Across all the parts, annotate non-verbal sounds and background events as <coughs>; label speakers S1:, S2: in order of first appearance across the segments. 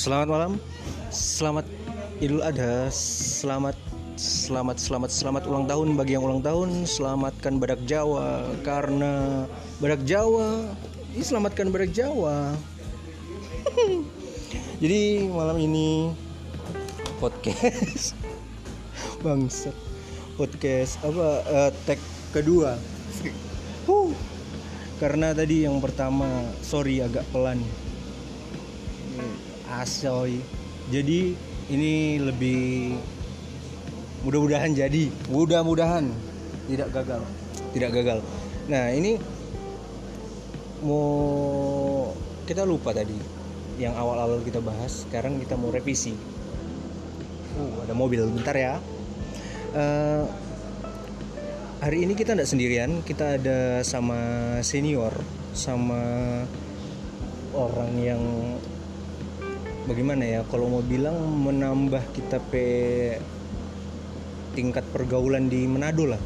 S1: Selamat malam, selamat Idul Adha, selamat selamat selamat selamat ulang tahun bagi yang ulang tahun, selamatkan badak Jawa karena badak Jawa, ini selamatkan badak Jawa. <laughs> Jadi malam ini podcast <laughs> bangsat podcast apa eh, tag kedua. <laughs> Huh. Karena tadi yang pertama sorry agak pelan asoy. Jadi ini lebih mudah-mudahan jadi. Mudah-mudahan. Tidak gagal. Tidak gagal. Nah ini mau kita lupa tadi yang awal-awal kita bahas sekarang kita mau revisi. Uh ada mobil. Bentar ya. Eh, hari ini kita tidak sendirian. Kita ada sama senior sama orang yang bagaimana ya? Kalau mau bilang menambah kita pe tingkat pergaulan di Manado lah.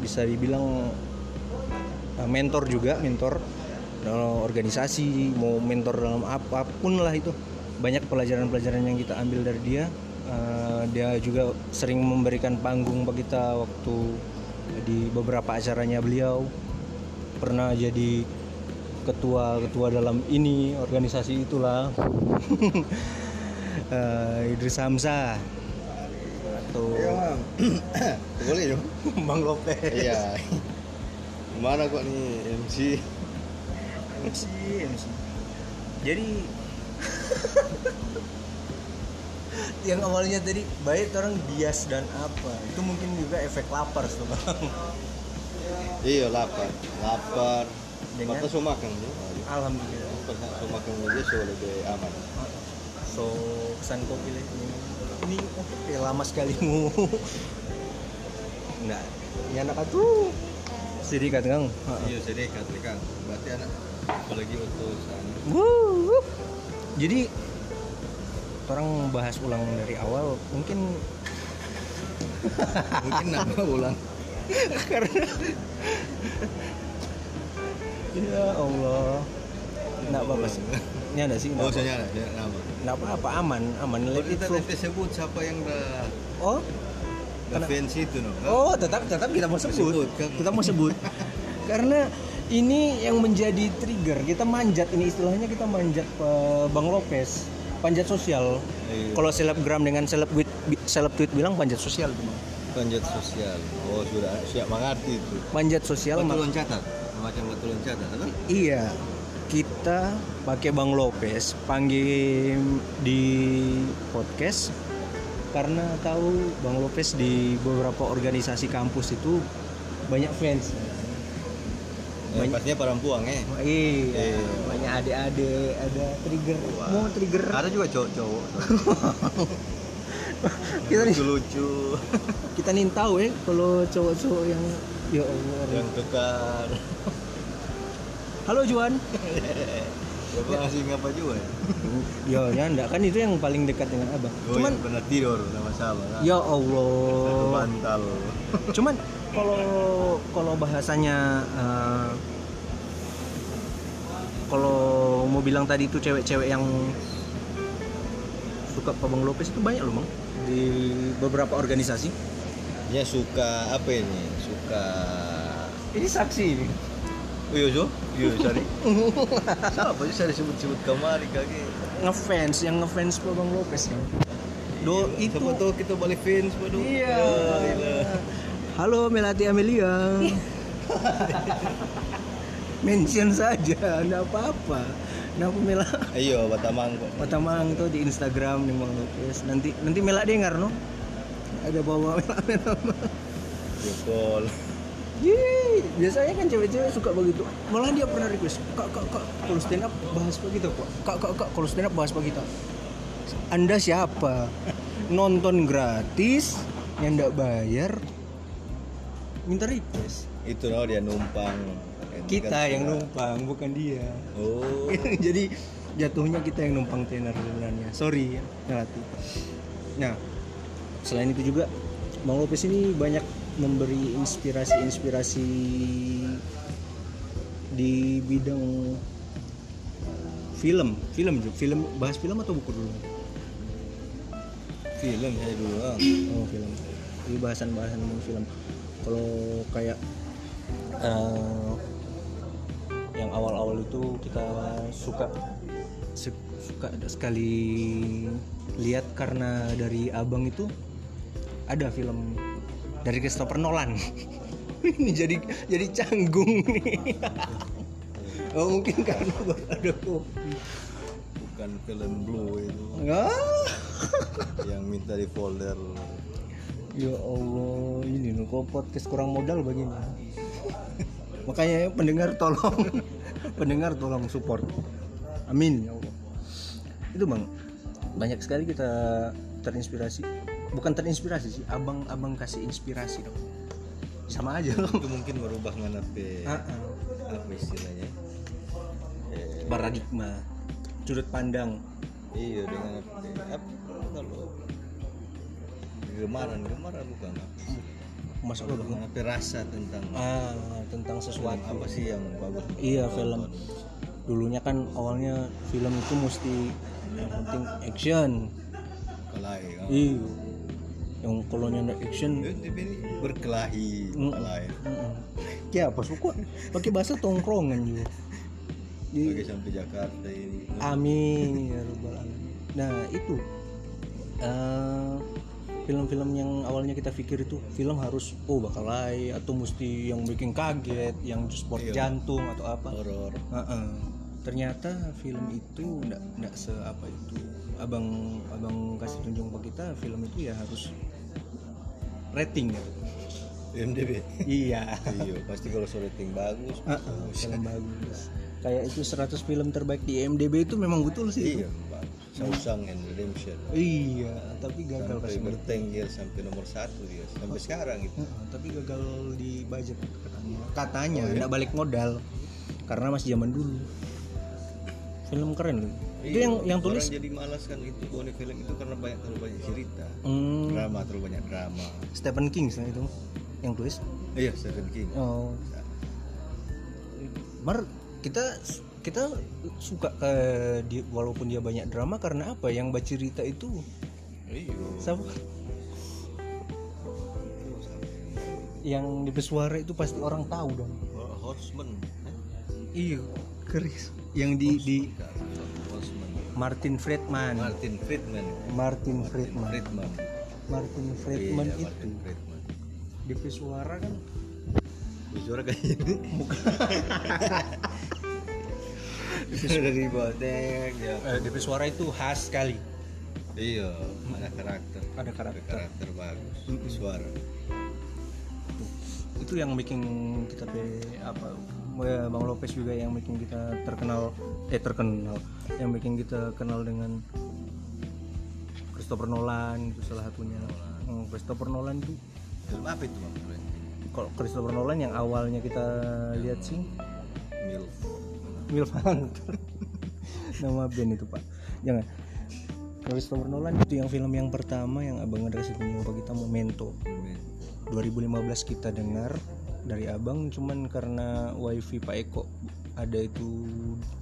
S1: Bisa dibilang uh, mentor juga mentor dalam organisasi mau mentor dalam apa pun lah itu. Banyak pelajaran-pelajaran yang kita ambil dari dia. Uh, dia juga sering memberikan panggung bagi kita waktu di beberapa acaranya beliau. Pernah jadi ketua-ketua dalam ini organisasi itulah uh, <laughs> Idris Hamzah atau
S2: Iya, <coughs> boleh dong.
S1: Bang Lopez
S2: Iya. Mana kok nih MC?
S1: MC MC jadi <laughs> yang awalnya tadi baik orang bias dan apa itu mungkin juga efek lapar bang
S2: Iya lapar, lapar.
S1: Dengan-
S2: Mata so makan ya.
S1: alhamdulillah
S2: Pas so makan aja so lebih aman.
S1: so kesan kopi lah ini ini oh, kayak lama sekali mu enggak ini anak atuh sedikit kang
S2: Iya jadi katakan. Berarti anak apalagi utusan.
S1: Wuh, wuh. jadi orang bahas ulang dari awal mungkin
S2: Mungkin nama ulang. <laughs>
S1: karena ya Allah nggak apa-apa sih ini ada sih
S2: Oh
S1: nggak
S2: saya ada ya, nama.
S1: nggak apa-apa aman aman
S2: Oh,
S1: let it
S2: kita
S1: flow
S2: nanti sebut siapa yang dah
S1: oh
S2: fans itu no.
S1: oh tetap tetap kita mau sebut
S2: kan?
S1: kita mau sebut <laughs> karena ini yang menjadi trigger kita manjat ini istilahnya kita manjat eh, Bang Lopez panjat sosial
S2: Iya.
S1: kalau selebgram dengan seleb tweet seleb tweet bilang panjat sosial Bang.
S2: Panjat sosial. Oh sudah siap mengerti itu.
S1: panjat sosial mak-
S2: loncatan. Macam batu loncatan, kan?
S1: Iya, kita pakai Bang Lopez panggil di podcast karena tahu Bang Lopez di beberapa organisasi kampus itu banyak fans.
S2: Ya,
S1: Banyak-
S2: pastinya perempuan eh.
S1: Oh, iya,
S2: Iya.
S1: banyak adik-adik, ada trigger,
S2: Wah.
S1: mau trigger.
S2: Ada juga cowok-cowok. <laughs> <laughs>
S1: kita nih,
S2: lucu-lucu <laughs>
S1: kita nih tahu ya kalau cowok-cowok yang ya Allah.
S2: yang kekar. <laughs>
S1: Halo Juan.
S2: Ya Pak ngasih ngapa juga ya?
S1: ya, ya enggak kan itu yang paling dekat dengan Abang.
S2: Oh,
S1: Cuman
S2: yang pernah tidur sama sama kan?
S1: ya
S2: Satu
S1: Allah.
S2: bantal.
S1: cuman kalau kalau bahasanya eh, kalau mau bilang tadi itu cewek-cewek yang suka Pak Bang Lopez itu banyak loh bang di beberapa organisasi
S2: Ya suka apa ini? Suka
S1: ini saksi ini
S2: Oh iya Jo? Iya sorry. <laughs> Siapa sih saya disebut-sebut kemari kaki?
S1: ngefans yang ngefans Pak Bang Lopez ya do itu
S2: Siapa tahu kita balik fans pada.
S1: iya
S2: gila.
S1: halo Melati Amelia <laughs> mention saja enggak apa-apa Kenapa Mela
S2: Iya, Batamang kok.
S1: Patamang tuh di Instagram nih Bang Lopez. Nanti nanti Mela dengar no. Ada bawa Mela Mela.
S2: Jokol.
S1: Yeay, biasanya kan cewek-cewek suka begitu. Malah dia pernah request, "Kak, kak, kak, kalau stand up bahas begitu, Kak. Kak, kak, kak, kalau stand up bahas begitu." Anda siapa? Nonton gratis yang enggak bayar minta request.
S2: Itu loh dia numpang.
S1: Kita yang numpang, bukan dia.
S2: Oh. <laughs>
S1: jadi jatuhnya kita yang numpang tenar sebenarnya. Sorry ya Melati. Nah selain itu juga Bang Lopez ini banyak memberi inspirasi-inspirasi di bidang film. Film Ju. film bahas film atau buku dulu?
S2: Film saya dulu
S1: oh film. Ini bahasan-bahasan film. Kalau kayak eh, yang awal-awal itu kita suka. Su- suka ada sekali lihat karena dari abang itu ada film dari Christopher Nolan. <laughs> Ini jadi jadi canggung nih. <laughs> Oh mungkin karena ada kopi.
S2: Bukan film blue itu.
S1: Ah. <laughs>
S2: Yang minta di folder.
S1: Ya Allah, ini kok podcast kurang modal begini. Makanya pendengar tolong pendengar tolong support. Amin ya Allah. Itu Bang, banyak sekali kita terinspirasi. Bukan terinspirasi sih, abang-abang kasih inspirasi dong. Sama aja loh.
S2: itu mungkin merubah mana pe
S1: Ah, ah.
S2: apa istilahnya eh,
S1: Paradigma, sudut pandang.
S2: iya dengan apa apa kalau gemaran gemaran bukan apa?
S1: Masuk
S2: Merubah mana pe rasa tentang
S1: ah tentang sesuatu.
S2: apa sih yang bagus
S1: Iya film. Dulunya kan awalnya film itu mesti yang penting action.
S2: kelahi kan
S1: Iya. Yang kalau nyanda action,
S2: tapi berkelahi
S1: Mm.
S2: kelahi
S1: mm-mm. ya apa suka pakai bahasa tongkrongan juga. Di,
S2: bagi sampai Jakarta ini
S1: amin ya rabbal alamin. Nah itu eh, film-film yang awalnya kita pikir itu film harus oh bakal lain atau mesti yang bikin kaget, yang sport
S2: Iya.
S1: jantung atau apa.
S2: horor
S1: Heeh. Ternyata film itu enggak enggak seapa itu. Abang abang kasih tunjuk ke kita film itu ya harus rating ya.
S2: IMDb
S1: iya.
S2: iya pasti kalau rating bagus
S1: Heeh, film bagus. Kayak itu 100 film terbaik di IMDb itu memang betul sih.
S2: iya bagus Shawshank and Redemption.
S1: Iya, tapi gagal
S2: sampai bertengger sampai nomor satu dia sampai sekarang itu
S1: Heeh, tapi gagal di budget katanya. Katanya enggak balik modal. Karena masih zaman dulu. Film keren. Loh. Itu yang yang tulis?
S2: Iya, jadi malas kan itu bone film itu karena banyak terlalu banyak cerita.
S1: Hmm,
S2: drama terlalu banyak drama.
S1: Stephen King sih itu yang tulis.
S2: iya Stephen King.
S1: Oh. Mar kita kita suka ke dia walaupun dia banyak drama karena apa? Yang baca cerita itu
S2: iya
S1: siapa? Yang di pesuara itu pasti orang tahu dong.
S2: Horseman eh?
S1: Iya, keris. Yang di di
S2: Bukan, Horseman
S1: Martin Friedman.
S2: Martin Friedman
S1: Martin Friedman.
S2: Friedman
S1: Martin
S2: iya
S1: Friedman itu
S2: Martin Friedman
S1: di pesuara kan
S2: suara kayak gini <laughs> <laughs> dari boteng ya.
S1: Eh, di pesuara itu khas sekali.
S2: iya ada karakter.
S1: Ada
S2: ada
S1: karakter.
S2: karakter bagus suara.
S1: Itu yang bikin kita pe apa ya, Bang Lopez juga yang bikin kita terkenal eh terkenal. Yang bikin kita kenal dengan Christopher Nolan itu salah satunya. Hmm, Christopher Nolan itu
S2: film apa itu bang?
S1: Kalau Christopher Nolan yang awalnya kita lihat sih Hunter. <laughs> Nama band itu pak. Jangan. Christopher Nolan itu yang film yang pertama yang abang ada kasih tunjuk ke kita Memento. 2015 kita dengar dari abang cuman karena wifi Pak Eko ada itu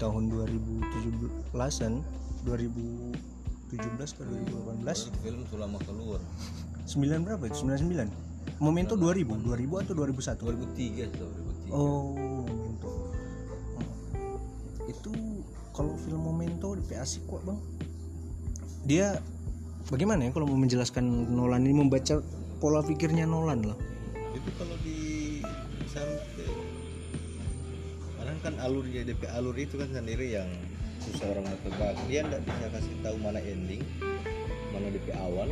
S1: tahun 2017an 2017 ke 2018
S2: film sudah lama keluar.
S1: 9 berapa itu? 99 Memento 2000 2000 atau 2001
S2: 2003 atau 2003
S1: oh asik kok bang. Dia bagaimana ya kalau mau menjelaskan Nolan ini membaca pola pikirnya Nolan lah?
S2: Itu kalau di sampai kadang kan alurnya DP alur itu kan sendiri yang susah orang tebak. Dia nggak bisa kasih tahu mana ending mana DP awal.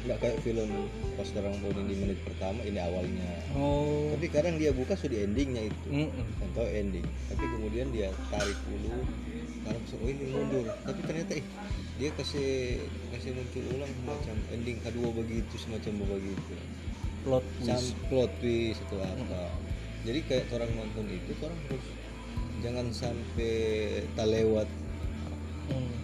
S2: Nggak kayak film pas sekarang bowling di menit pertama ini awalnya.
S1: Oh.
S2: Tapi kadang dia buka sudah endingnya itu.
S1: Mm-mm.
S2: contoh ending. Tapi kemudian dia tarik dulu karena oh ini mundur. Tapi ternyata eh dia kasih kasih muncul ulang semacam ending kedua begitu semacam begitu.
S1: Plot twist.
S2: plot twist atau apa. Jadi kayak orang nonton itu orang harus jangan sampai tak lewat.
S1: Hmm.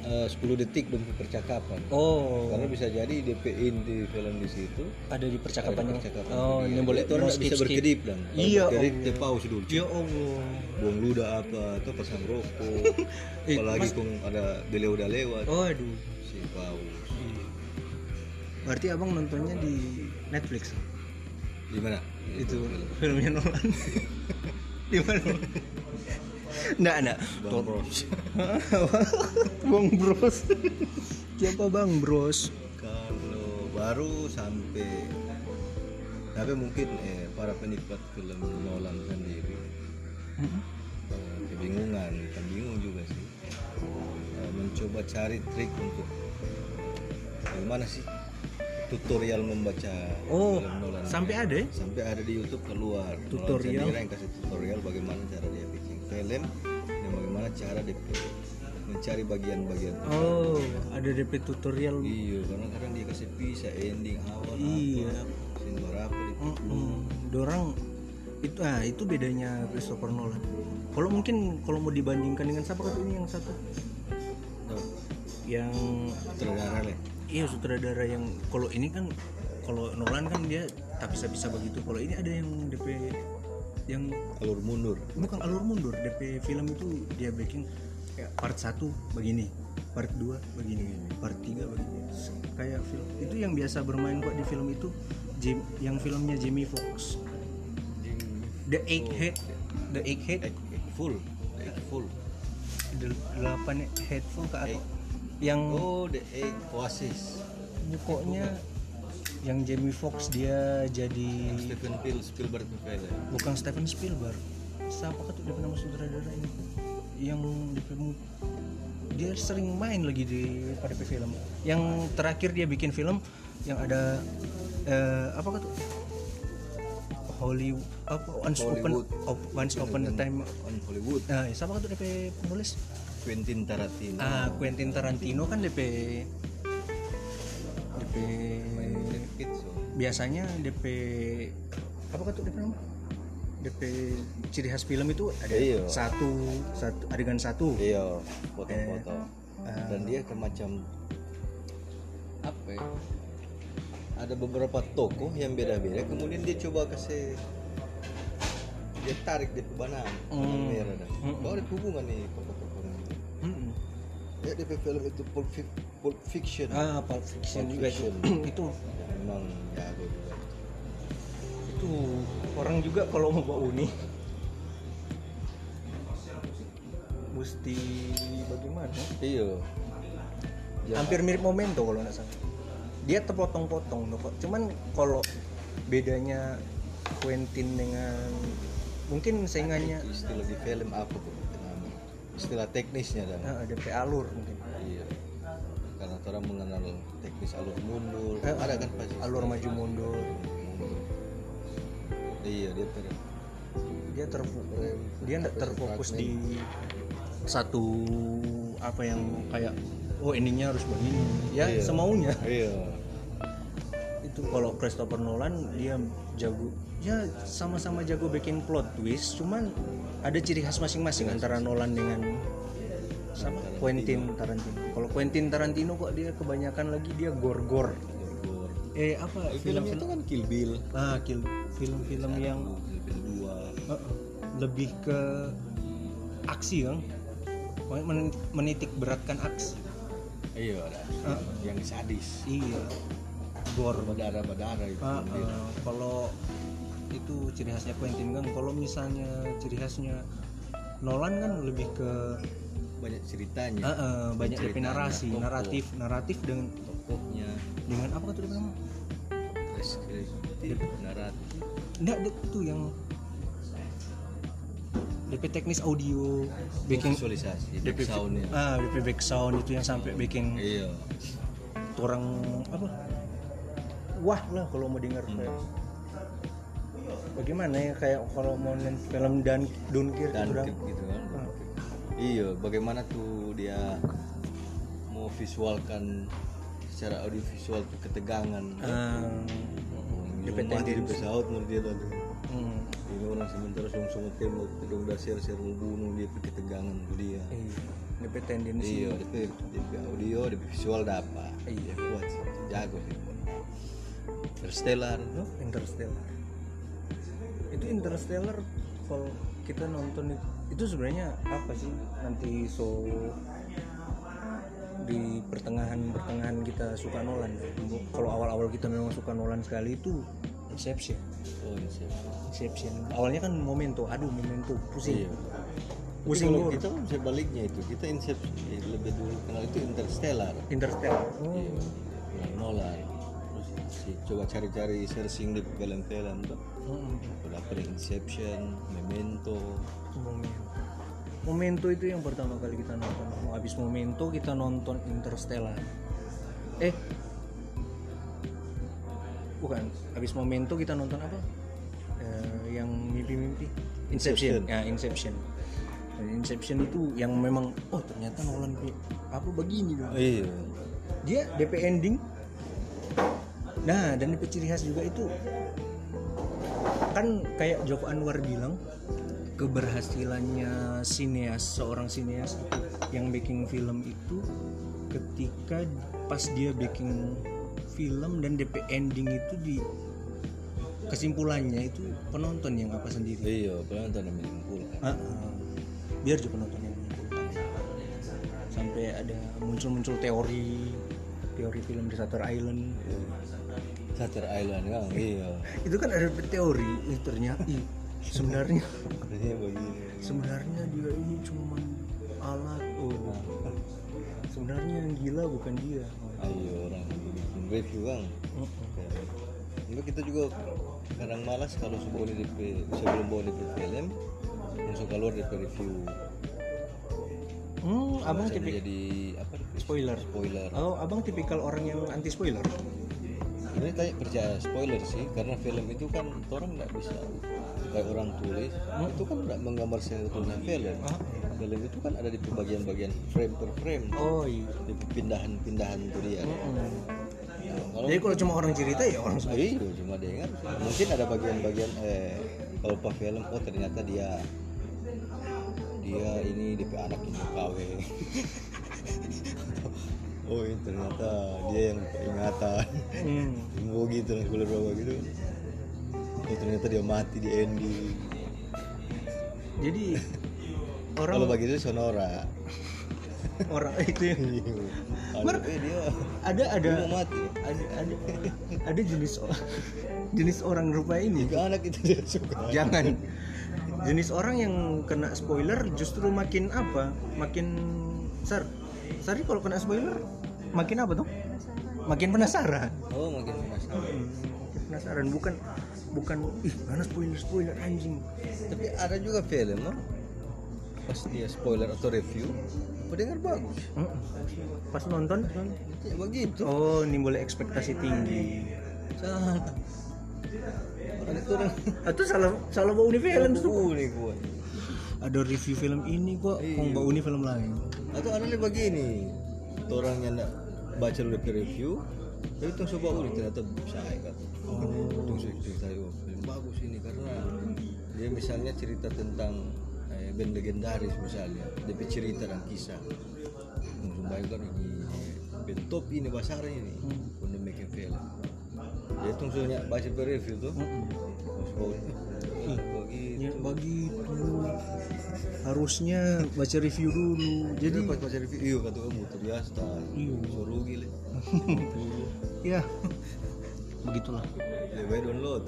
S2: Eh, 10 detik bentuk percakapan
S1: oh.
S2: Karena bisa jadi DP inti film di situ.
S1: Ada di percakapan yang
S2: percakapan
S1: oh ini boleh
S2: itu orang bisa berkedip dan
S1: Iya,
S2: berkedip
S1: Allah.
S2: dia pause dulu.
S1: Ya allah.
S2: Buang ludah apa atau pasang rokok. <laughs>
S1: Eh,
S2: apalagi
S1: Mas-
S2: kung ada beliau udah lewat.
S1: Oh aduh
S2: si pause
S1: berarti abang nontonnya di Netflix?
S2: Di mana?
S1: Itu filmnya Nolan. <laughs> Di mana Nggak, nggak.
S2: Bang Bros <laughs>
S1: Bang Bros. Siapa Bang Bros?
S2: kalau baru sampai tapi mungkin eh, para penikmat film Nolan sendiri eh, kebingungan kan bingung juga sih Eh, mencoba cari trik untuk bagaimana sih tutorial membaca
S1: Oh,
S2: film Nolan
S1: sampai ada ya?
S2: sampai ada di YouTube keluar Nolan
S1: Tutorial.
S2: sendiri yang kasih tutorial bagaimana cara dia film dan bagaimana cara dia mencari bagian-bagian
S1: Oh, ada DP tutorial.
S2: Iya, karena kadang dia kasih pisah ending awal
S1: Iya.
S2: apa, scene berapa.
S1: Dorang itu ah itu bedanya Christopher Nolan. Kalau mungkin kalau mau dibandingkan dengan siapa kata ini yang satu
S2: Tuh,
S1: yang
S2: sutradara lah.
S1: iya sutradara yang kalau ini kan kalau Nolan kan dia tak bisa bisa begitu. Kalau ini ada yang DP yang
S2: Alur mundur.
S1: bukan alur mundur. DP film itu dia kayak part 1 begini part 2 begini part 3 begini. Kayak film itu yang biasa bermain kok di film itu Jim, yang filmnya Jamie Foxx The Egghead. The Egghead.
S2: Egg, egg full, egg full.
S1: The delapan headful ke atau yang
S2: Oh, the egg oasis.
S1: pokoknya yang Jamie Foxx dia jadi
S2: Stephen Spiel, Spielberg film.
S1: bukan Steven Spielberg siapa tuh dia nama sutradara ini yang di film dia sering main lagi di pada film yang terakhir dia bikin film yang ada eh, apa tuh Hollywood apa Once
S2: Hollywood.
S1: Op- Once Upon a Time
S2: On Hollywood.
S1: nah siapa tuh DP penulis
S2: Quentin Tarantino.
S1: ah Quentin Tarantino kan DP DP
S2: So.
S1: biasanya DP apa tuh DP nama DP ciri khas film itu ada
S2: Iya.
S1: satu satu adegan satu
S2: Iya, foto-foto.
S1: Eh,
S2: Dan dia ke macam apa ya? Ada beberapa tokoh yang beda-beda. Kemudian dia coba kasih dia tarik dia benang, benang
S1: Hmm.
S2: merah dah.
S1: Hmm.
S2: Ada hubungan nih tokoh-tokoh ini.
S1: Mm-mm.
S2: Ya di film itu Pulp, Pulp Fiction.
S1: ah Pulp Fiction
S2: Pulp
S1: juga itu
S2: Fiction. <clears throat>
S1: itu
S2: Ya, memang jago juga.
S1: itu orang juga kalau mau bawa uni mesti bagaimana
S2: Iya. Ya,
S1: hampir mirip momento kalau nggak salah dia terpotong-potong kok cuman kalau bedanya Quentin dengan mungkin saingannya
S2: istilah di film apa tuh? Istilah teknisnya dan.
S1: DP alur mungkin
S2: Iya. Karena orang mengenal teknis alur mundur.
S1: Eh,
S2: ada kan pasti.
S1: alur maju mundur
S2: mundur. Iya dia ter
S1: dia terfokus dia nggak terfokus di satu apa yang kayak oh endingnya harus begini ya
S2: Iya.
S1: semaunya
S2: Iya.
S1: itu kalau Christopher Nolan dia jago ya sama-sama jago bikin plot twist cuman ada ciri khas masing-masing antara Nolan dengan sama Quentin Tarantino kalau Quentin Tarantino kok dia kebanyakan lagi dia gor-gor
S2: Gor-gor.
S1: eh apa
S2: Eh, Filmnya itu kan Kill Bill.
S1: ah kill film-film yang
S2: Kill Bill 2.
S1: uh, lebih ke aksi kan Men- menitik beratkan aksi
S2: Iya.
S1: Ah.
S2: Yang sadis.
S1: iya gor
S2: Berdarah-berdarah itu. Dia.
S1: ah, kalau itu ciri khasnya Quentin kan kalau misalnya ciri khasnya Nolan kan lebih ke
S2: Banyak ceritanya.
S1: ah, ah, banyak DP
S2: Ceritanya,
S1: narasi
S2: tokoh.
S1: naratif naratif dengan
S2: Tokohnya.
S1: dengan apa tuh dia bilang
S2: Deskriptif. Naratif.
S1: enggak itu yang DP teknis audio baking
S2: Visualisasi.
S1: DP
S2: soundnya.
S1: ah DP back sound itu yang sampai baking
S2: Iya.
S1: orang apa wah lah kalau mau dengar
S2: Hmm.
S1: kayak bagaimana ya kayak kalau mau nonton film dan Dunkirk
S2: Dan
S1: itu dah.
S2: gitu kan.
S1: Ah.
S2: Iya, bagaimana tuh dia mau visualkan secara audiovisual tuh ketegangan. Mati di pesawat menurut dia tadi.
S1: hmm.
S2: Ini orang sementara semua semua tembak dong dah share share mau bunuh dia pakai tegangan tuh dia.
S1: Iya. DP tendensi
S2: iya DP DP audio DP visual dapat.
S1: Iya.
S2: Kuat sih jago sih. Interstellar. Tuh
S1: Interstellar. Itu Interstellar kalau kita nonton itu, itu sebenarnya apa sih nanti so di pertengahan pertengahan kita suka Nolan? Kalau awal-awal kita memang suka Nolan sekali itu Inception.
S2: Oh Inception.
S1: Inception. Awalnya kan Memento. Aduh Memento. Pusing.
S2: Iya.
S1: Pusing
S2: kalau kita kan sebaliknya itu. Kita Inception eh, lebih dulu kenal itu Interstellar.
S1: Interstellar.
S2: Iya, Nolan. Nolan. Terus si coba cari-cari searching di film-film tuh.
S1: Hmm.
S2: udah Inception Memento
S1: Memento. Memento itu yang pertama kali kita nonton. Mau habis Memento kita nonton Interstellar. Eh, bukan. Habis Memento kita nonton apa? Eh, yang mimpi-mimpi. Inception.
S2: Inception.
S1: Ya, Inception. Inception itu yang memang oh ternyata Nolan apa begini dong.
S2: iya
S1: Dia DP ending. Nah, dan DP ciri khas juga itu kan kayak Joko Anwar bilang keberhasilannya sineas seorang sineas itu yang making film itu ketika pas dia bikin film dan DP ending itu di kesimpulannya itu penonton yang apa sendiri?
S2: Iya penonton yang menyimpulkan.
S1: Ah, ah. biar juga penonton yang menyimpulkan. Sampai ada muncul-muncul teori teori film di Shutter Island.
S2: Shutter Island kan iya. <laughs>
S1: Itu kan ada teori ternyata sebenarnya.
S2: Begini
S1: sebenarnya dia ini cuma alat. Oh sebenarnya yang gila bukan dia.
S2: Ayo orang bikin review
S1: Mm-mm.
S2: Enggak kita juga kadang malas kalau sebuah di DP sebelum bawa DP film langsung keluar DP review.
S1: Hmm, abang
S2: Bisa
S1: tipik
S2: jadi apa
S1: spoiler.
S2: Spoiler.
S1: Oh abang tipikal orang yang anti spoiler?
S2: Ini tanya percaya spoiler sih karena film itu kan orang nggak bisa kayak orang tulis itu kan nggak menggambar sebetulnya film.
S1: Ah.
S2: film itu kan ada di bagian-bagian frame per frame.
S1: Oh iya.
S2: Di pindahan-pindahan itu dia.
S1: Mm-mm.
S2: kalau
S1: jadi kalau cuma orang cerita ya orang
S2: Ah, iya cuma dengar mungkin ada bagian-bagian eh kalau pas film oh ternyata dia dia ini DP anak ini KW <laughs> oh ini ternyata dia yang ingatan
S1: Hmm.
S2: gitu lah kulit bawah gitu oh ternyata dia mati di ending
S1: jadi <laughs>
S2: kalau
S1: orang
S2: bagi itu sonora.
S1: Orang itu yang
S2: kalau eh, dia
S1: ada ada
S2: dia mati.
S1: ada ada ada jenis <laughs> jenis orang rupa ini.
S2: Juga anak itu dia suka.
S1: Jangan. Jenis orang yang kena spoiler justru makin apa? Makin sar Sari kalau kena spoiler makin apa tuh? Makin penasaran.
S2: Oh makin penasaran
S1: penasaran. Bukan bukan ih mana spoiler spoiler anjing.
S2: Tapi ada juga film no? pas dia spoiler atau review mendengar bagus.
S1: Pas nonton?
S2: Ya begitu.
S1: Oh nimbul ekspektasi tinggi.
S2: Salah.
S1: Atau salah salah bawa uni film tuh
S2: nih gua
S1: ada review film ini kok
S2: Iya.
S1: mau bawa uni film lain?
S2: Atau ada nih begini. Tuh orang yang nggak baca review tapi tuh coba udah ternyata bisa cerita oh, film bagus ini karena dia misalnya cerita tentang eh, band legendaris misalnya. Dia punya cerita dan kisah. Langsung bayangkan ini band top ini besar ini. Untuk making film. Dia tuh soalnya baca review tuh eh, begitu
S1: ya begitu harusnya baca review dulu.
S2: Jadi baca review iya kata kamu terbiasa.
S1: Iya.
S2: so rugi le <laughs>
S1: ya begitulah.
S2: Ya baik download.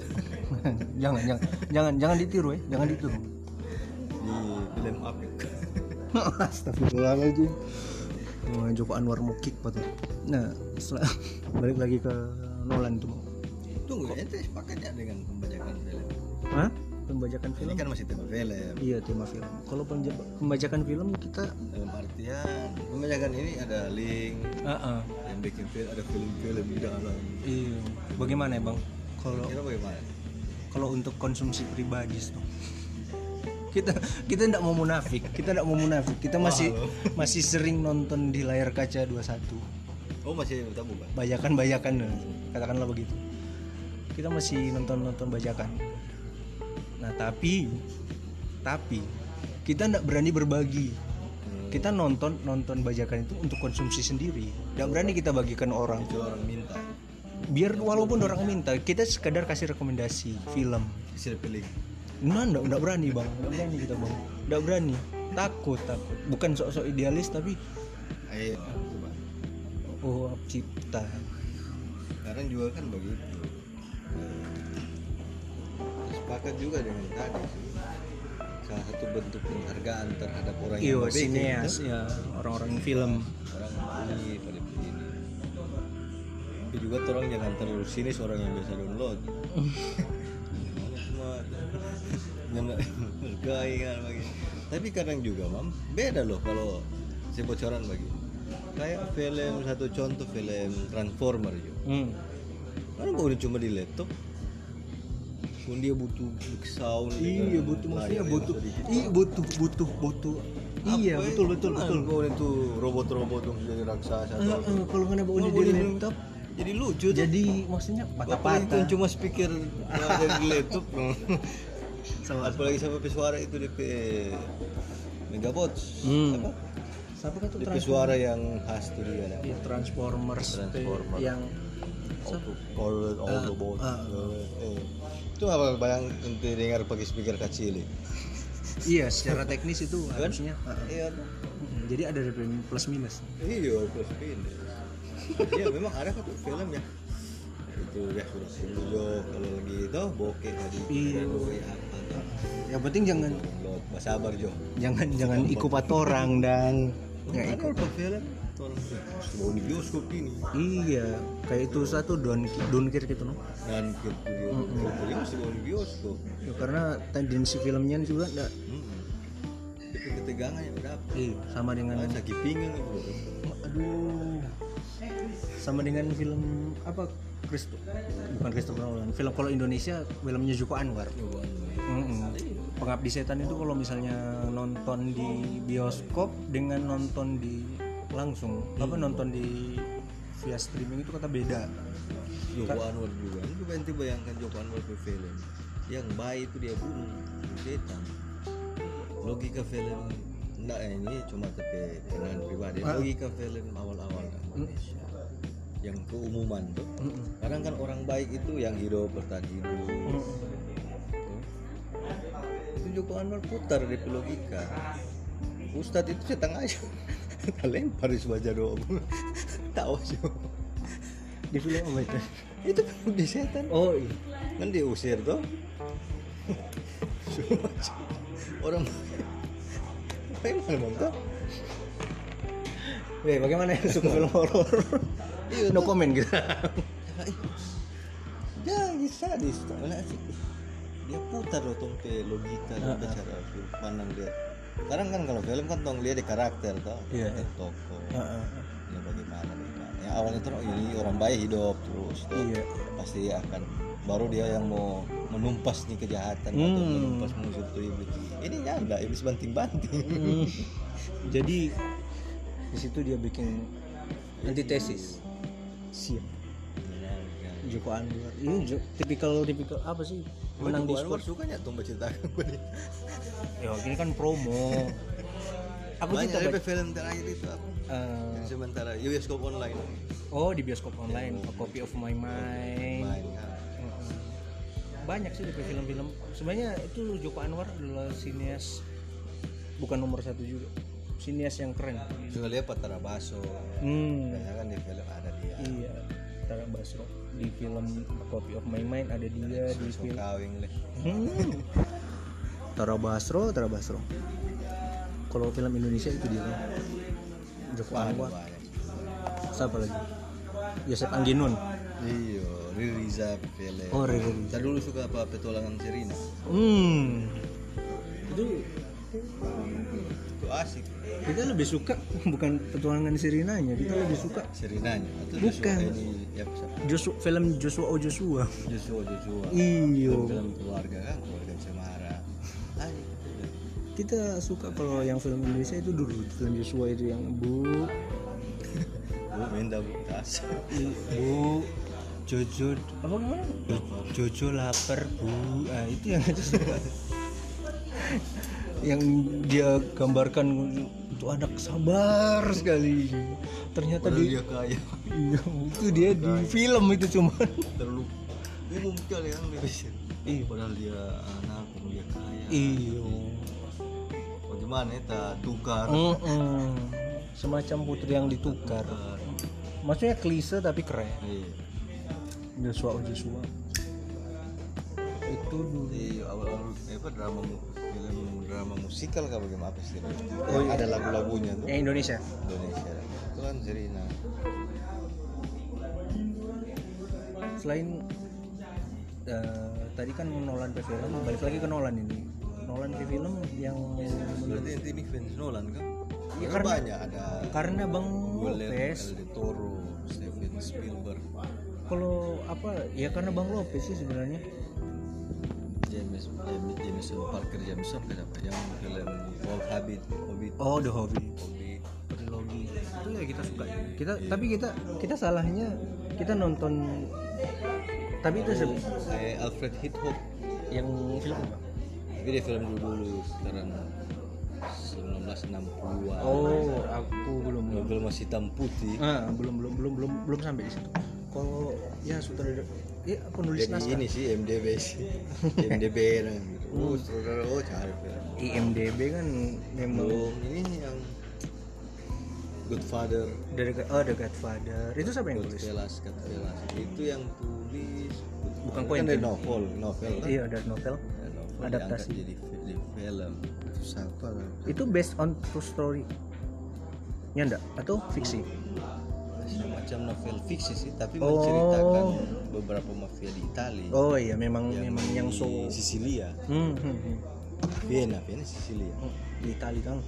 S2: <laughs>
S1: Jangan jangan jangan jangan ditiru ya jangan ditiru.
S2: Di film apik <laughs>
S1: Astagfirullahaladzim. Wah, Joko Anwar mau kick. Nah setelah <laughs> balik lagi ke Nolan tuh.
S2: Tunggu ente sepakatnya dengan pembajakan film?
S1: Hah? Pembajakan
S2: ini
S1: film?
S2: kan masih tema film.
S1: Iya tema film. Kalau pembajakan film kita
S2: dalam artian pembajakan ini ada link
S1: Ah, ah.
S2: Bikin film ada film-film di dalam.
S1: Iya. Bagaimana ya bang? Kalau
S2: bagaimana?
S1: kalau untuk konsumsi pribadi tuh kita kita tidak mau munafik kita tidak mau munafik. Kita masih masih sering nonton di layar kaca 21
S2: oh masih tabu kan
S1: bajakan-bajakan katakanlah begitu. Kita masih nonton-nonton bajakan. Nah tapi tapi kita nggak berani berbagi kita nonton nonton bajakan itu untuk konsumsi sendiri. Nggak berani kita bagikan orang
S2: itu orang minta.
S1: Biar walaupun orang minta kita sekadar kasih rekomendasi film.
S2: Hasil pilih.
S1: Nah nggak nggak berani bang. Nggak berani kita bang. Nggak berani. Takut takut. Bukan sok-sok idealis tapi
S2: ayo
S1: oh cipta.
S2: Sekarang juga kan begitu. Sepakat juga dengan tadi sih salah satu bentuk penghargaan terhadap orang yang
S1: iyo
S2: berbeda
S1: sineas ya orang-orang film.
S2: Orang ini pada ini. Tapi juga orang jangan terlalu sinis orang yang biasa download. <laughs> Kan tapi kadang juga mam beda loh kalau saya bocoran bagi. Kayak film satu contoh film Transformer juga
S1: hmm.
S2: Kan udah cuma di laptop pun dia butuh big sound
S1: iya
S2: dengan
S1: butuh maksudnya
S2: layar yang
S1: butuh iya butuh butuh butuh. Iya betul betul
S2: Kan
S1: betul.
S2: Kau itu robot-robot yang jadi raksasa
S1: Eh,
S2: apa.
S1: eh, kalau nggak
S2: Mau
S1: di
S2: boleh
S1: laptop
S2: jadi lucu tuh.
S1: jadi maksudnya patah-patah.
S2: itu cuma speaker ada di laptop. <laughs>
S1: Sama
S2: apalagi sama suara itu DP megabots.
S1: Hmm.
S2: apa?
S1: Siapa kan tuh
S2: DP suara yang khas tuh dia
S1: Iya, Transformers
S2: Transformer.
S1: yang
S2: auto call autobot
S1: ah.
S2: eh. itu apa bayang nanti dengar pakai speaker kecil ya?
S1: iya secara teknis itu harusnya. Ah, ah.
S2: iya. Tuh.
S1: Mm, jadi ada plus minus.
S2: Iya plus minus. Iya memang ada satu film ya. Itu ya sudah dulu kalau lagi itu bokeh tadi
S1: Iya.
S2: apa
S1: yang penting jangan
S2: sabar Jo.
S1: Jangan jangan ikupat orang dan. Nggak ikut.
S2: film mau di bioskop ini.
S1: Iya kayak itu satu don donkir gitu no?
S2: Dan bioskop dia masih mau di bioskop.
S1: Ya, karena tendensi filmnya juga enggak
S2: Mm-mm. tapi ketegangan yang udah apa
S1: iya sama dengan
S2: ah, sakit pinggang itu
S1: aduh. Sama dengan film apa? Kristo bukan Christopher Nolan. Film kalau Indonesia filmnya Joko Anwar. Mm-mm. Pengabdi Setan itu kalau misalnya nonton di bioskop dengan nonton di langsung. Apa nonton di via streaming itu kata beda.
S2: Joko Anwar juga. Juga nanti bayangkan Joko Anwar ke film. Yang baik itu dia bunuh. Setan. Logika film enggak ini cuma tapi pandangan pribadi. Logika film awal-awal Indonesia. Yang keumuman tuh.
S1: Mm-mm.
S2: kadang kan orang baik itu yang hidup bertahan hidup
S1: Mm-mm.
S2: itu Joko Anwar putar di logika. Ustadz itu setan aja <laughs> lempar di sebuah doang <laughs> tahu sih
S1: di film apa itu?
S2: Itu di setan.
S1: Oh iya.
S2: Kan diusir tuh. <laughs> Orang bagaimana bang tuh.
S1: Weh, bagaimana yang suka film horor?
S2: Iya,
S1: no
S2: tuh.
S1: comment kita
S2: ya bisa di sih dia putar loh tong ke logika dan cara sudut pandang dia sekarang kan kalau film kan tong lihat di karakter toh
S1: Iya.
S2: Karakter tokoh
S1: Heeh.
S2: ya bagaimana bagaimana ya awalnya tuh oh, ini orang baik hidup terus tuh
S1: Iya.
S2: pasti akan baru dia yang mau menumpas nih kejahatan atau
S1: Hmm.
S2: menumpas musuh tuh iblis ini nyanda iblis banting-banting
S1: Hmm. <laughs> jadi di situ dia bikin antitesis siap Joko Anwar ini jo- tipikal tipikal apa sih menang di sport
S2: sukanya tuh menceritakan <laughs> begini.
S1: ya ini kan promo aku
S2: Banyak ada film terakhir itu apa?
S1: eh,
S2: Yang sementara bioskop online.
S1: oh di bioskop online A Copy of My Mind. Heeh. banyak sih di film-film sebenarnya itu Joko Anwar adalah sinias bukan nomor satu juga sinias yang keren
S2: Juga lihat Patara Baso.
S1: hmm
S2: Banyak kan di film ada dia.
S1: iya Tara Basro di film A Copy of My Mind ada dia di film
S2: kawing leh.
S1: Hmm. Tara Basro, Tara Basro. Kalau film Indonesia itu dia. Joko
S2: Ada
S1: Anwar.
S2: banyak.
S1: Siapa lagi? Yosep Angginun.
S2: Iya, Ririza film.
S1: Oh, Riri.
S2: Saya dulu suka apa petualangan Serina.
S1: Hmm. Itu
S2: Itu asik.
S1: kita lebih suka bukan petualangan Sirinanya, kita lebih suka
S2: Serinanya. Atau
S1: Bukan.
S2: Ini ya.
S1: Joshua, film Joshua O Joshua.
S2: Joshua Joshua.
S1: Iyo.
S2: Film keluarga kan, keluarga Cemara. Asik.
S1: Kita suka kalau yang film Indonesia itu dulu film Joshua itu yang Bu,
S2: Bu minta bu tas.
S1: Bu, Jojo apa gimana Jo- Jojo lapar bu ah, itu yang yang dia gambarkan itu anak sabar sekali. Ternyata
S2: Padahal
S1: dia,
S2: dia kaya.
S1: Iya, itu dia di film itu cuman.
S2: Terlalu umum kali kan Indonesia
S1: iya.
S2: Padahal dia anak dia kaya.
S1: Iya.
S2: Bagaimana ya tukar?
S1: Mm-mm. semacam putri yang ditukar.
S2: Tukar.
S1: maksudnya klise tapi keren.
S2: Iya.
S1: Joshua Joshua. Itu dulu.
S2: Di awal-awal eh, apa drama film drama musikal kah bagaimana? Apa sih?
S1: Oh, iya.
S2: ada lagu-lagunya tuh?
S1: Yang Indonesia.
S2: Indonesia. Itu kan Zerina.
S1: Selain eh, tadi kan Nolan ke film balik lagi ke Nolan ini. Nolan ke film yang
S2: berarti nanti ini fans Nolan kan?
S1: Iya,
S2: Kan
S1: karena-
S2: banyak ada
S1: karena Bang Lopez
S2: Toro Steven Spielberg.
S1: Kalau apa? Ya karena Bang Lopez sih sebenarnya
S2: James James Jameson Parker Jameson kenapa yang film Old Habit Hobbit.
S1: Oh The Hobbit.
S2: Hobbit.
S1: Trilogi itu ya kita suka kita tapi kita kita salahnya kita nonton tapi itu se-
S2: eh, Alfred Hitchcock.
S1: Yang film apa?
S2: Tapi dia film dulu dulu sekarang 1960-an
S1: oh aku belum
S2: film masih hitam putih.
S1: Ah, belum belum belum belum belum sampai di situ. Kalau ya sutradara ya penulis
S2: jadi
S1: naskah.
S2: ini sih MDB sih. <laughs> MDB kan gitu. oh saudara oh cari film.
S1: IMDb kan memang
S2: belum ini yang Godfather.
S1: Dari oh The Godfather. Itu siapa yang tulis
S2: Godfellas Godfellas itu yang tulis
S1: Bukan
S2: kan
S1: Quentin.
S2: dari novel novel kan?
S1: Iya dari novel.
S2: Ya, novel
S1: adaptasi.
S2: jadi fi- di film. Itu siapa?
S1: Itu based on true story ya enggak atau fiksi
S2: semacam novel fiksi sih tapi
S1: Oh.
S2: menceritakan beberapa mafia di Italia
S1: oh iya memang memang yang so
S2: Sisilia
S1: hmm, hmm, hmm.
S2: Vienna Vienna Sisilia
S1: Hmm, di Itali kan?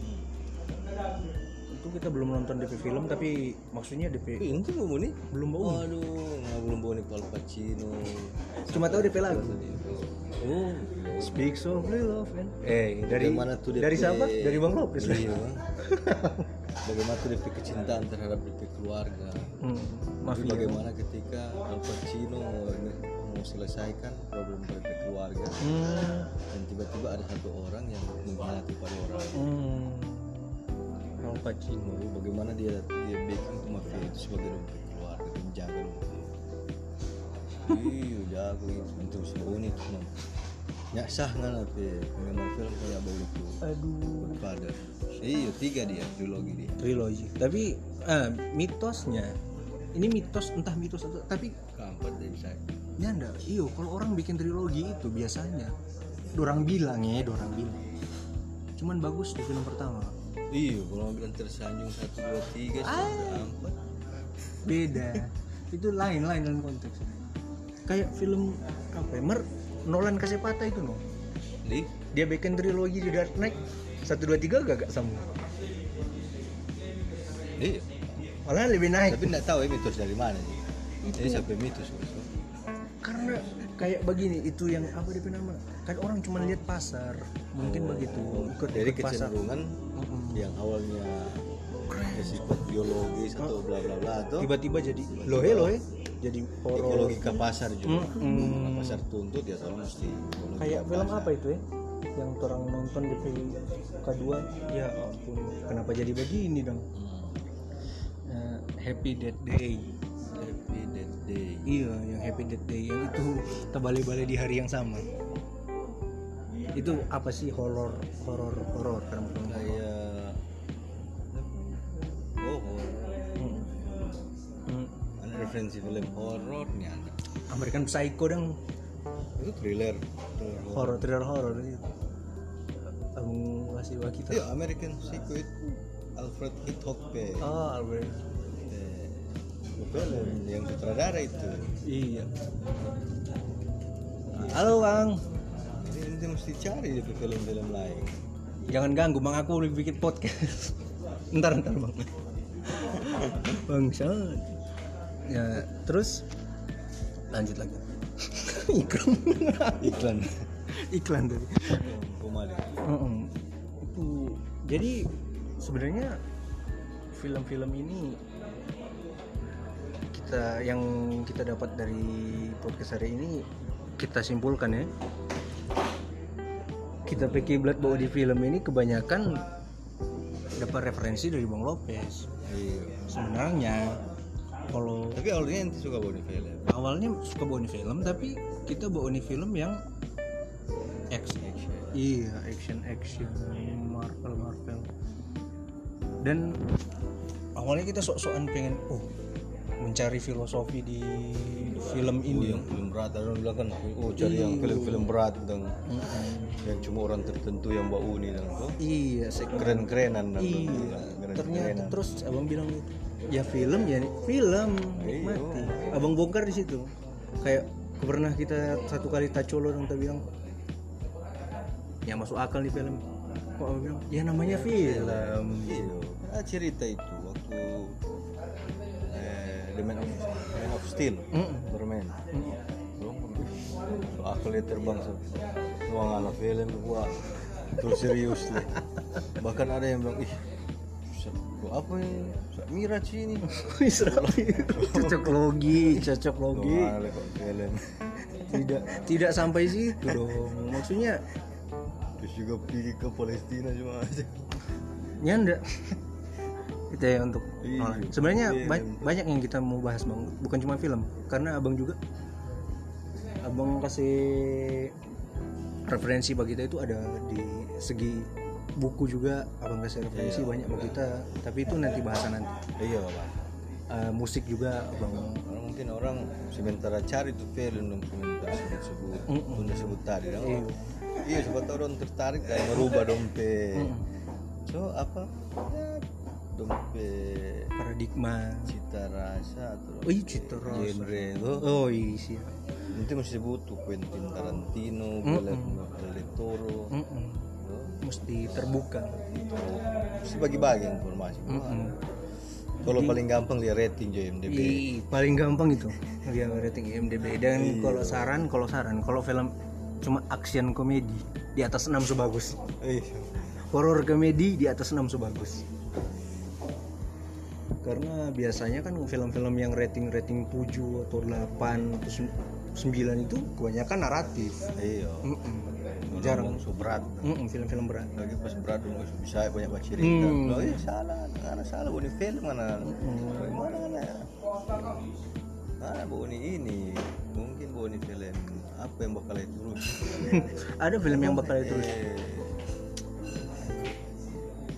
S1: Itu kita belum nonton DP film tapi maksudnya DP
S2: itu mau nih.
S1: Belum
S2: waduh nggak belum bawa nih Paul Pacino.
S1: Cuma tahu DP lagu?
S2: Oh.
S1: Speak softly love kan? Eh dari
S2: Bagaimana tuh DP
S1: dari siapa? Dari Bang Lopez.
S2: Iya. Bang. <laughs> bagaimana tuh DP kecintaan terhadap DP keluarga?
S1: Hmm,
S2: Tapi bagaimana ketika Al Pacino mau selesaikan problem DP keluarga?
S1: Hmm,
S2: dan tiba-tiba ada satu orang yang mengkhianati pada orang.
S1: Hmm. Al Pacino.
S2: Bagaimana dia dia backing tuh mafia itu sebagai dompet keluarga dan jaga dompet iya jago itu untuk sebuah unit nyak sah nggak tapi penggemar film kayak bau itu
S1: aduh
S2: pada iya tiga dia trilogi dia.
S1: Trilogi. Tapi ah, mitosnya ini mitos entah mitos atau tapi
S2: keempat dari saya
S1: ya enggak iyo kalau orang bikin trilogi itu biasanya dorang bilang ya dorang bilang. Cuman bagus di film pertama.
S2: Iya kalau bilang tersanjung satu dua tiga sampai
S1: beda. Itu lain lain dalam konteks. Kayak film apa ya Mer Nolan kasih patah itu no.
S2: Di?
S1: Dia bikin trilogi di Dark Knight. Satu dua tiga gak gak sama.
S2: Iya
S1: malah lebih naik.
S2: Tapi nggak tahu ya mitos dari mana sih.
S1: Itu.
S2: ini sampai mitos
S1: karena kayak begini itu yang apa dia nama? Kan orang cuma lihat pasar mungkin begitu. Ikut
S2: dari
S1: ikut pasar.
S2: kecenderungan
S1: Mm-mm.
S2: yang awalnya bersifat biologis atau bla bla bla atau
S1: tiba-tiba jadi lohe lohe jadi horor
S2: logika pasar juga. Karena pasar tuntut ya kalau mesti
S1: kayak film
S2: pasar.
S1: apa itu ya? Yang orang nonton di kedua ya ampun kenapa jadi begini dong?
S2: Hmm.
S1: Eh, Happy Death Day.
S2: Happy Death Day.
S1: Iya yang Happy Death Day yang itu terbalik-balik di hari yang sama. Itu apa sih? Horor horor horor kan
S2: referensi film horor nih ada
S1: American Psycho dong.
S2: Itu thriller. Thriller
S1: horor thriller horor itu. Abang kasih kita
S2: Iya, American Psycho itu Alfred Hitchcock
S1: oh Albert
S2: Eh, film yang sutradara itu.
S1: Iya. Halo bang.
S2: Jadi nanti mesti cari di film-film lain.
S1: Jangan ganggu bang. Aku bikin podcast. <laughs> Ntar ntar bang. <laughs> Bangsat ya terus? Lanjut lagi. <laughs> Iklan.
S2: Iklan.
S1: Iklan tadi. Itu jadi sebenarnya film-film ini kita yang kita dapat dari podcast hari ini kita simpulkan ya. Kita pikir Blood bawa di film ini kebanyakan dapat referensi dari Bang Lopez.
S2: Iya.
S1: Sebenarnya kalau
S2: tapi awalnya ente suka bawa film?
S1: awalnya suka bawa film tapi kita bawa film yang action.
S2: Action
S1: iya action action Marvel Marvel. Dan awalnya kita sok-sokan pengen oh mencari filosofi di film
S2: Oh,
S1: ini.
S2: yang film berat ada orang bilang kan oh cari yang film-film berat tentang
S1: Mm-mm.
S2: yang cuma orang tertentu yang bau ini dan tuh
S1: iya
S2: keren-kerenan dan
S1: iya
S2: keren-kerenan.
S1: ternyata terus abang bilang gitu ya film ya. Film.
S2: Iya.
S1: mati. Abang bongkar di situ. Kayak pernah kita satu kali tacolo dan kita bilang. Ya masuk akal di film. Kok abang bilang? Ya namanya film.
S2: iya. Ah, cerita itu waktu eh, The Man of, Man of Steel.
S1: Mm-mm.
S2: bermain
S1: Mm.
S2: so, aku lihat terbang so, nuang ala film gua terus serius deh bahkan ada yang bilang ih apa ini? Sa- Mira sini
S1: cocok logi cocok logi. Tidak tidak sampai situ dong. Maksudnya
S2: terus juga pergi ke Palestina cuma. aja
S1: nyanda itu ya untuk
S2: Iya,
S1: Nolan. sebenarnya
S2: iya,
S1: ba- banyak yang kita mau bahas bang. Bukan cuma film karena abang juga. Abang kasih referensi bagi kita itu ada di segi buku juga abang kasih referensi
S2: Iya,
S1: banyak bagi kita. Tapi itu nanti bahasan nanti.
S2: Iya pak
S1: Eh, musik juga abang.
S2: Orang mungkin orang sementara cari tuh film dong sementara sebut sebut.
S1: Mm-mm.
S2: udah sebut tadi dong
S1: Iya.
S2: iya siapa tahu orang tertarik kayak merubah dompet
S1: Mm-mm.
S2: so apa? Ya, dompet
S1: paradigma.
S2: Cita rasa atau
S1: oh iya cita rasa.
S2: genre. Itu
S1: oh iya sih
S2: nanti masih butuh Quentin Tarantino
S1: Mm-mm.
S2: Guillermo del Toro.
S1: Mm-mm.
S2: tuh.
S1: Mesti terbuka.
S2: Mesti bagi-bagi informasi.
S1: Mm-mm.
S2: kalau paling gampang lihat rating JMDB
S1: Ih, paling gampang itu. Dia rating IMDb dan kalau saran kalau saran kalau film cuma action komedi di atas 6 sebagus.
S2: Eh
S1: horor komedi di atas 6 sebagus. Karena biasanya kan film-film yang rating-rating 7 atau 8 atau 9 itu kebanyakan naratif.
S2: Iya.
S1: Mm-mm.
S2: Jarang. So berat.
S1: Mm-mm, film-film berat.
S2: Lagi pas berat dong nggak bisa banyak baca cerita.
S1: Hmm.
S2: bilang eh salah mana salah ini film mana? Mana mana? Mana bawa ini mungkin ini film apa yang bakal itu terus? <laughs>
S1: Ada film yang bakal itu
S2: Eh,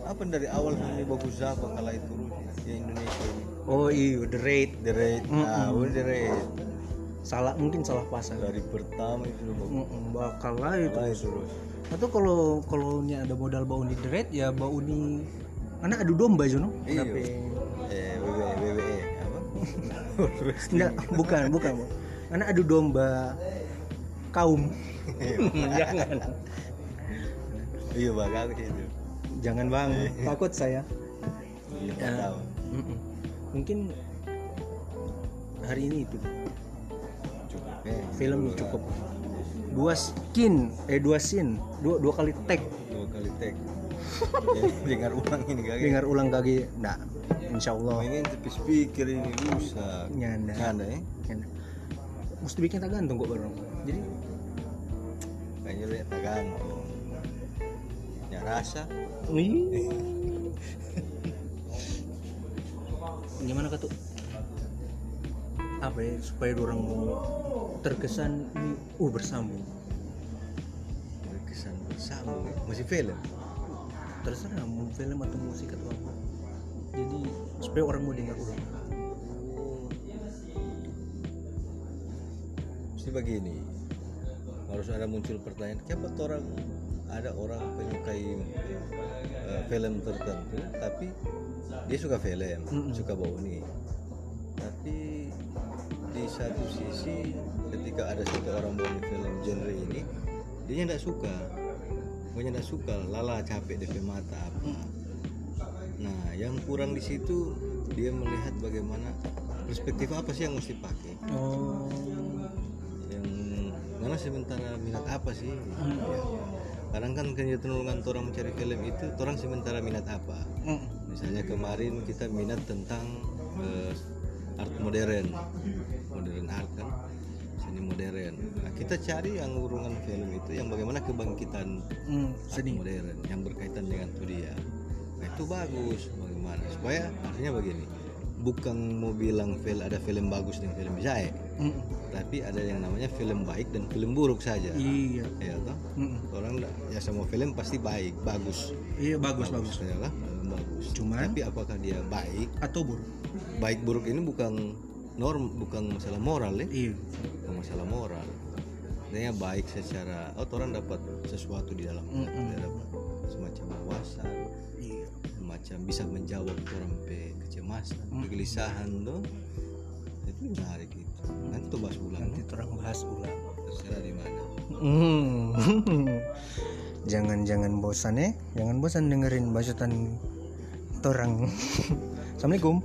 S2: apa dari awal ini bagus apa kalau itu terus di Indonesia ini?
S1: Oh iya The Raid.
S2: The rate nah udah the rate
S1: salah mungkin salah pasang.
S2: Dari pertama itu
S1: bakal lah itu.
S2: Terus
S1: atau kalau kalau nya ada modal bau di deret ya bau di anak adu domba aja no
S2: iya.
S1: Kenapa?
S2: eh WWE WWE apa? <laughs>
S1: Enggak bukan bukan anak adu domba kaum. <laughs> Jangan.
S2: Iya bakal itu
S1: jangan bang. Takut saya.
S2: Iya
S1: Ya. mungkin hari ini itu.
S2: ya
S1: film cukup. Dua skin eh dua scene. Dua dua kali tag
S2: dua kali tag dengar ulang ini kagak
S1: dengar ulang kaki nah insya Allah
S2: pengen tapi speaker ini rusak
S1: nyanda.
S2: Ada ya
S1: nyanda. Mesti bikin tak gantung kok bareng jadi?
S2: Kayaknya lihat gantung. Ya rasa.
S1: Wih. <laughs> Gimana kak tuh? Apa ya supaya orang terkesan ini uh bersambung.
S2: berkesan bersama masih film
S1: Terserah mau film atau musik atau apa. Jadi supaya orang mau dengar ulang.
S2: mesti begini harus ada muncul pertanyaan kenapa tuh orang ada orang penyukai eh, film tertentu tapi dia suka film
S1: Mm-mm.
S2: suka bau nih tapi di satu sisi ketika ada satu orang bau film genre ini dia tidak suka pokoknya tidak suka lala capek DP mata apa nah yang kurang di situ dia melihat bagaimana perspektif apa sih yang mesti pakai
S1: Oh.
S2: yang mana sementara minat apa sih
S1: Hmm.
S2: Ya. kadang kan kecenderungan orang mencari film itu orang sementara minat apa
S1: Mm.
S2: misalnya kemarin kita minat tentang eh, art modern modern art kan seni modern. Nah, kita cari yang urungan film itu yang bagaimana kebangkitan
S1: Hmm, seni.
S2: modern yang berkaitan dengan itu dia. Nah, itu bagus. Bagaimana? Supaya artinya begini bukan mau bilang film ada film bagus dan film jelek
S1: Mm,
S2: tapi ada yang namanya film baik dan film buruk saja.
S1: Iya.
S2: ya toh?
S1: Mm,
S2: orang ya semua film pasti baik bagus.
S1: Iya bagus bagus.
S2: ya lah bagus.
S1: Cuman-
S2: tapi apakah dia baik?
S1: Atau buruk?
S2: baik buruk ini bukan norm bukan masalah moral ya
S1: Iya.
S2: bukan masalah moral Artinya baik secara oh orang dapat sesuatu di dalam
S1: Mm-mm.
S2: dia dapat semacam wawasan
S1: Iya.
S2: semacam bisa menjawab orang pe kecemasan
S1: Mm.
S2: kegelisahan tuh itu menarik itu nanti tuh bahas ulang
S1: Nanti orang bahas ulang.
S2: terserah di mana
S1: Hmm. <laughs> jangan jangan bosan ya, jangan bosan dengerin bacotan torang. <laughs> Assalamualaikum.